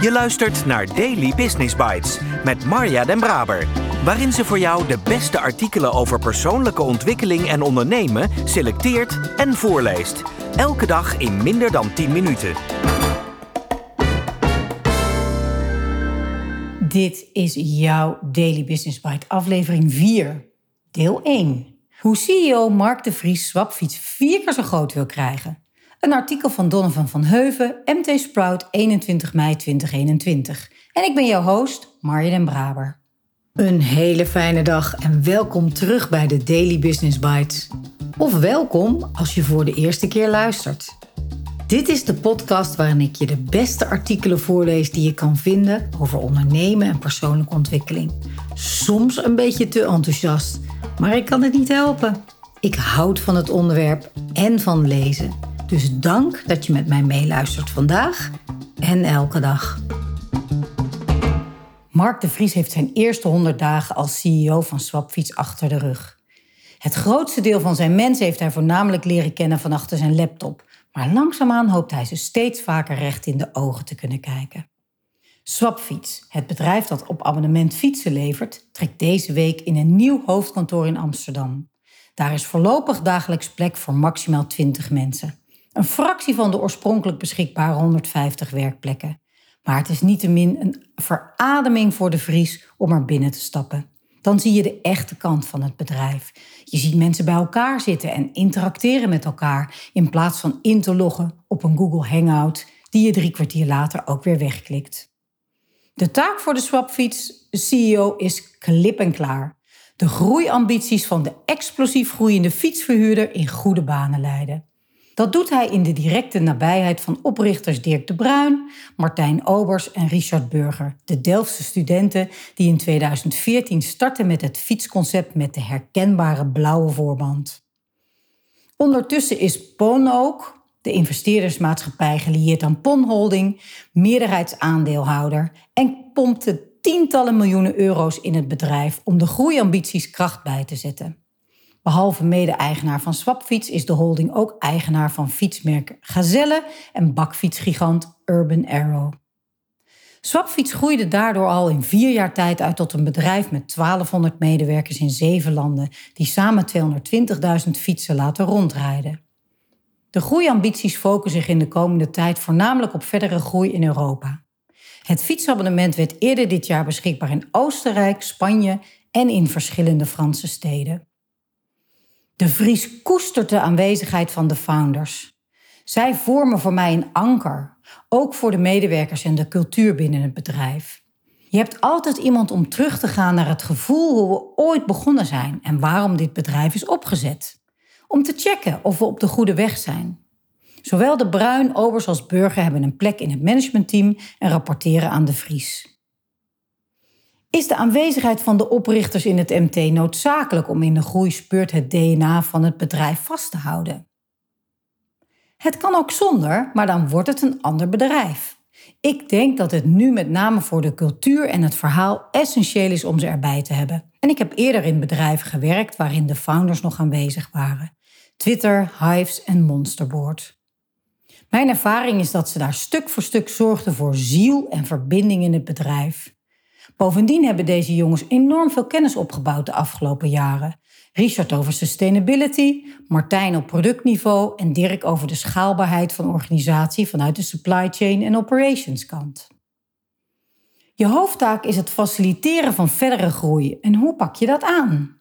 Je luistert naar Daily Business Bites met Marja Den Braber, waarin ze voor jou de beste artikelen over persoonlijke ontwikkeling en ondernemen selecteert en voorleest. Elke dag in minder dan 10 minuten. Dit is jouw Daily Business Bite, aflevering 4, deel 1. Hoe CEO Mark de Vries Swapfiets vier keer zo groot wil krijgen. Een artikel van Donovan van Heuven, MT Sprout, 21 mei 2021. En ik ben jouw host, Marja den Braber. Een hele fijne dag en welkom terug bij de Daily Business Bites. Of welkom als je voor de eerste keer luistert. Dit is de podcast waarin ik je de beste artikelen voorlees die je kan vinden over ondernemen en persoonlijke ontwikkeling. Soms een beetje te enthousiast, maar ik kan het niet helpen. Ik houd van het onderwerp en van lezen. Dus dank dat je met mij meeluistert vandaag en elke dag. Mark de Vries heeft zijn eerste 100 dagen als CEO van Swapfiets achter de rug. Het grootste deel van zijn mensen heeft hij voornamelijk leren kennen van achter zijn laptop. Maar langzaamaan hoopt hij ze steeds vaker recht in de ogen te kunnen kijken. Swapfiets, het bedrijf dat op abonnement fietsen levert, trekt deze week in een nieuw hoofdkantoor in Amsterdam. Daar is voorlopig dagelijks plek voor maximaal 20 mensen. Een fractie van de oorspronkelijk beschikbare 150 werkplekken. Maar het is niettemin een verademing voor de Vries om er binnen te stappen. Dan zie je de echte kant van het bedrijf. Je ziet mensen bij elkaar zitten en interacteren met elkaar in plaats van in te loggen op een Google Hangout die je drie kwartier later ook weer wegklikt. De taak voor de Swapfiets CEO is klip en klaar. De groeiambities van de explosief groeiende fietsverhuurder in goede banen leiden. Dat doet hij in de directe nabijheid van oprichters Dirk de Bruin, Martijn Obers en Richard Burger, de Delftse studenten die in 2014 startten met het fietsconcept met de herkenbare blauwe voorband. Ondertussen is PON ook, de investeerdersmaatschappij gelieerd aan PON Holding, meerderheidsaandeelhouder en pompte tientallen miljoenen euro's in het bedrijf om de groeiambities kracht bij te zetten. Behalve mede-eigenaar van Swapfiets is de holding ook eigenaar van fietsmerken Gazelle en bakfietsgigant Urban Arrow. Swapfiets groeide daardoor al in vier jaar tijd uit tot een bedrijf met 1200 medewerkers in zeven landen, die samen 220.000 fietsen laten rondrijden. De groeiambities focussen zich in de komende tijd voornamelijk op verdere groei in Europa. Het fietsabonnement werd eerder dit jaar beschikbaar in Oostenrijk, Spanje en in verschillende Franse steden. De Vries koestert de aanwezigheid van de founders. Zij vormen voor mij een anker, ook voor de medewerkers en de cultuur binnen het bedrijf. Je hebt altijd iemand om terug te gaan naar het gevoel hoe we ooit begonnen zijn en waarom dit bedrijf is opgezet. Om te checken of we op de goede weg zijn. Zowel de Bruin, Obers als Burger hebben een plek in het managementteam en rapporteren aan de Vries. Is de aanwezigheid van de oprichters in het MT noodzakelijk om in de groeispeurt het DNA van het bedrijf vast te houden? Het kan ook zonder, maar dan wordt het een ander bedrijf. Ik denk dat het nu met name voor de cultuur en het verhaal essentieel is om ze erbij te hebben. En ik heb eerder in bedrijven gewerkt waarin de founders nog aanwezig waren. Twitter, Hives en Monsterboard. Mijn ervaring is dat ze daar stuk voor stuk zorgden voor ziel en verbinding in het bedrijf. Bovendien hebben deze jongens enorm veel kennis opgebouwd de afgelopen jaren. Richard over sustainability, Martijn op productniveau en Dirk over de schaalbaarheid van organisatie vanuit de supply chain en operations kant. Je hoofdtaak is het faciliteren van verdere groei. En hoe pak je dat aan?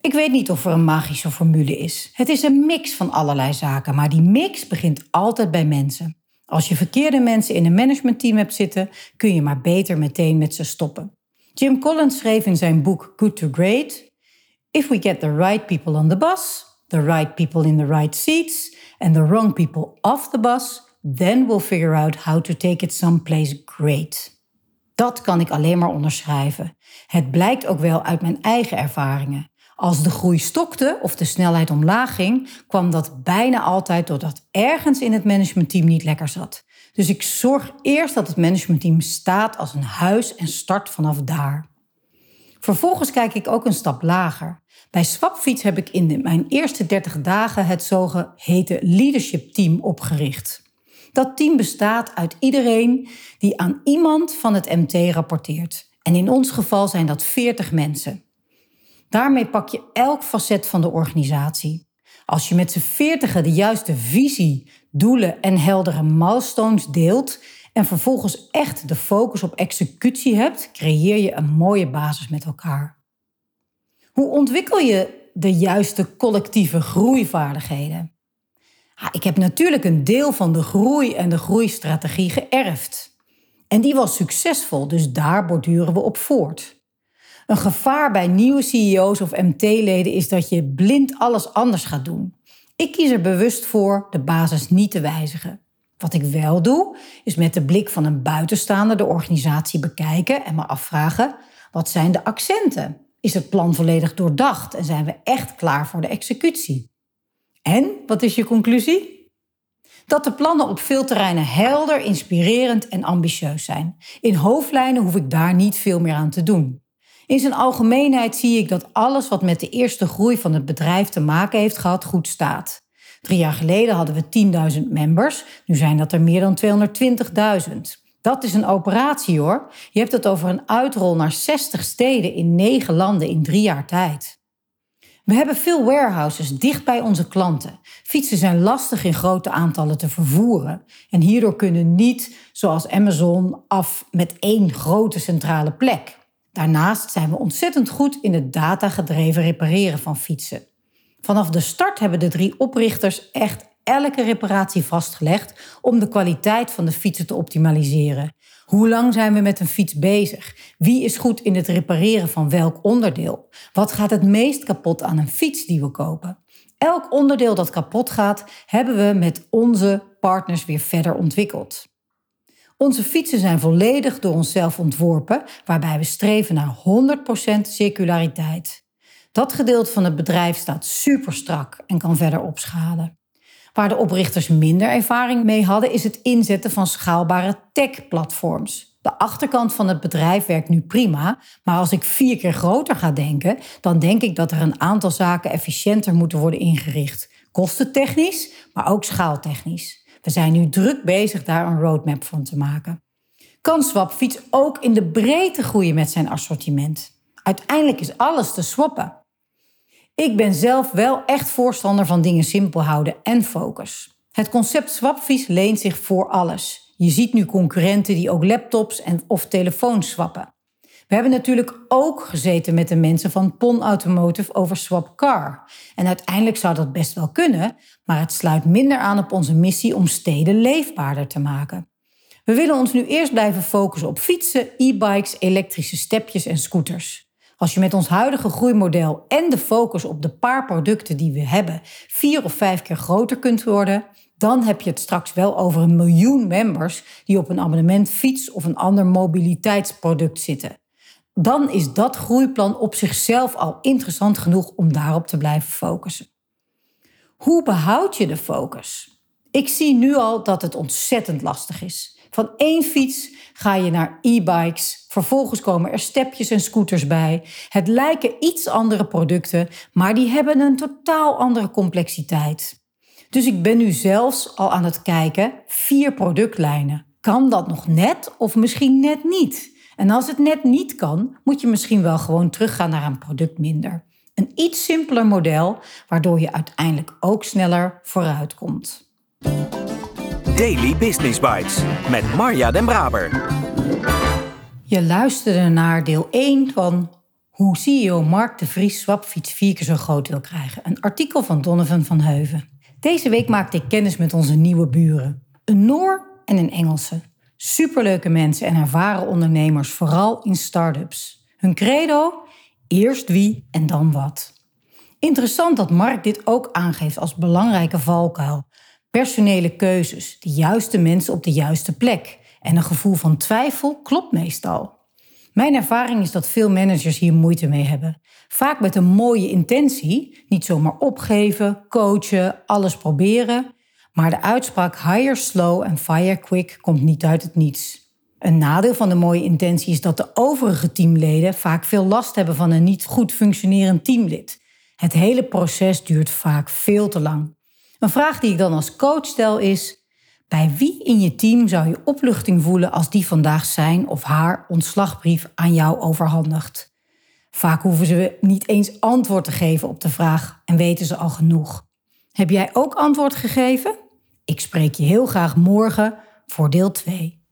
Ik weet niet of er een magische formule is. Het is een mix van allerlei zaken, maar die mix begint altijd bij mensen. Als je verkeerde mensen in een managementteam hebt zitten, kun je maar beter meteen met ze stoppen. Jim Collins schreef in zijn boek Good to Great: If we get the right people on the bus, the right people in the right seats, and the wrong people off the bus, then we'll figure out how to take it someplace great. Dat kan ik alleen maar onderschrijven. Het blijkt ook wel uit mijn eigen ervaringen. Als de groei stokte of de snelheid omlaag ging, kwam dat bijna altijd doordat ergens in het managementteam niet lekker zat. Dus ik zorg eerst dat het managementteam staat als een huis en start vanaf daar. Vervolgens kijk ik ook een stap lager. Bij Swapfiets heb ik in mijn eerste 30 dagen het zogeheten leadership team opgericht. Dat team bestaat uit iedereen die aan iemand van het MT rapporteert. En in ons geval zijn dat 40 mensen. Daarmee pak je elk facet van de organisatie. Als je met z'n veertigen de juiste visie, doelen en heldere milestones deelt en vervolgens echt de focus op executie hebt, creëer je een mooie basis met elkaar. Hoe ontwikkel je de juiste collectieve groeivaardigheden? ik heb natuurlijk een deel van de groei en de groeistrategie geërfd. En die was succesvol, dus daar borduren we op voort. Een gevaar bij nieuwe CEO's of MT-leden is dat je blind alles anders gaat doen. Ik kies er bewust voor de basis niet te wijzigen. Wat ik wel doe, is met de blik van een buitenstaander de organisatie bekijken en me afvragen: wat zijn de accenten? Is het plan volledig doordacht en zijn we echt klaar voor de executie? En wat is je conclusie? Dat de plannen op veel terreinen helder, inspirerend en ambitieus zijn. In hoofdlijnen hoef ik daar niet veel meer aan te doen. In zijn algemeenheid zie ik dat alles wat met de eerste groei van het bedrijf te maken heeft gehad, goed staat. Drie jaar geleden hadden we 10.000 members, nu zijn dat er meer dan 220.000. Dat is een operatie hoor. Je hebt het over een uitrol naar 60 steden in 9 landen in drie jaar tijd. We hebben veel warehouses dicht bij onze klanten. Fietsen zijn lastig in grote aantallen te vervoeren. En hierdoor kunnen niet, zoals Amazon, af met één grote centrale plek. Daarnaast zijn we ontzettend goed in het datagedreven repareren van fietsen. Vanaf de start hebben de drie oprichters echt elke reparatie vastgelegd om de kwaliteit van de fietsen te optimaliseren. Hoe lang zijn we met een fiets bezig? Wie is goed in het repareren van welk onderdeel? Wat gaat het meest kapot aan een fiets die we kopen? Elk onderdeel dat kapot gaat, hebben we met onze partners weer verder ontwikkeld. Onze fietsen zijn volledig door onszelf ontworpen, waarbij we streven naar 100% circulariteit. Dat gedeelte van het bedrijf staat super strak en kan verder opschalen. Waar de oprichters minder ervaring mee hadden, is het inzetten van schaalbare tech-platforms. De achterkant van het bedrijf werkt nu prima, maar als ik vier keer groter ga denken, dan denk ik dat er een aantal zaken efficiënter moeten worden ingericht. Kostentechnisch, maar ook schaaltechnisch. We zijn nu druk bezig daar een roadmap van te maken. Kan Swapfiets ook in de breedte groeien met zijn assortiment? Uiteindelijk is alles te swappen. Ik ben zelf wel echt voorstander van dingen simpel houden en focus. Het concept Swapfiets leent zich voor alles. Je ziet nu concurrenten die ook laptops en of telefoons swappen. We hebben natuurlijk ook gezeten met de mensen van PON Automotive over Swap Car. En uiteindelijk zou dat best wel kunnen, maar het sluit minder aan op onze missie om steden leefbaarder te maken. We willen ons nu eerst blijven focussen op fietsen, e-bikes, elektrische stepjes en scooters. Als je met ons huidige groeimodel en de focus op de paar producten die we hebben vier of vijf keer groter kunt worden, dan heb je het straks wel over een miljoen members die op een abonnement fiets of een ander mobiliteitsproduct zitten dan is dat groeiplan op zichzelf al interessant genoeg om daarop te blijven focussen. Hoe behoud je de focus? Ik zie nu al dat het ontzettend lastig is. Van één fiets ga je naar e-bikes, vervolgens komen er stepjes en scooters bij. Het lijken iets andere producten, maar die hebben een totaal andere complexiteit. Dus ik ben nu zelfs al aan het kijken, vier productlijnen. Kan dat nog net of misschien net niet? En als het net niet kan, moet je misschien wel gewoon teruggaan naar een product minder. Een iets simpeler model, waardoor je uiteindelijk ook sneller vooruit komt. Daily Business Bites met Marja Den Braber. Je luisterde naar deel 1 van hoe CEO Mark de Vries Swapfiets vier keer zo groot wil krijgen. Een artikel van Donovan van Heuven. Deze week maakte ik kennis met onze nieuwe buren. Een Noor en een Engelse. Superleuke mensen en ervaren ondernemers, vooral in start-ups. Hun credo? Eerst wie en dan wat. Interessant dat Mark dit ook aangeeft als belangrijke valkuil. Personele keuzes, de juiste mensen op de juiste plek. En een gevoel van twijfel klopt meestal. Mijn ervaring is dat veel managers hier moeite mee hebben. Vaak met een mooie intentie, niet zomaar opgeven, coachen, alles proberen, maar de uitspraak hire slow en fire quick komt niet uit het niets. Een nadeel van de mooie intentie is dat de overige teamleden vaak veel last hebben van een niet goed functionerend teamlid. Het hele proces duurt vaak veel te lang. Een vraag die ik dan als coach stel is: Bij wie in je team zou je opluchting voelen als die vandaag zijn of haar ontslagbrief aan jou overhandigt? Vaak hoeven ze niet eens antwoord te geven op de vraag en weten ze al genoeg. Heb jij ook antwoord gegeven? Ik spreek je heel graag morgen voor deel 2.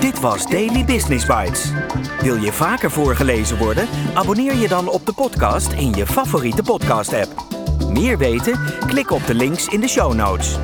Dit was Daily Business Bites. Wil je vaker voorgelezen worden? Abonneer je dan op de podcast in je favoriete podcast-app. Meer weten? Klik op de links in de show notes.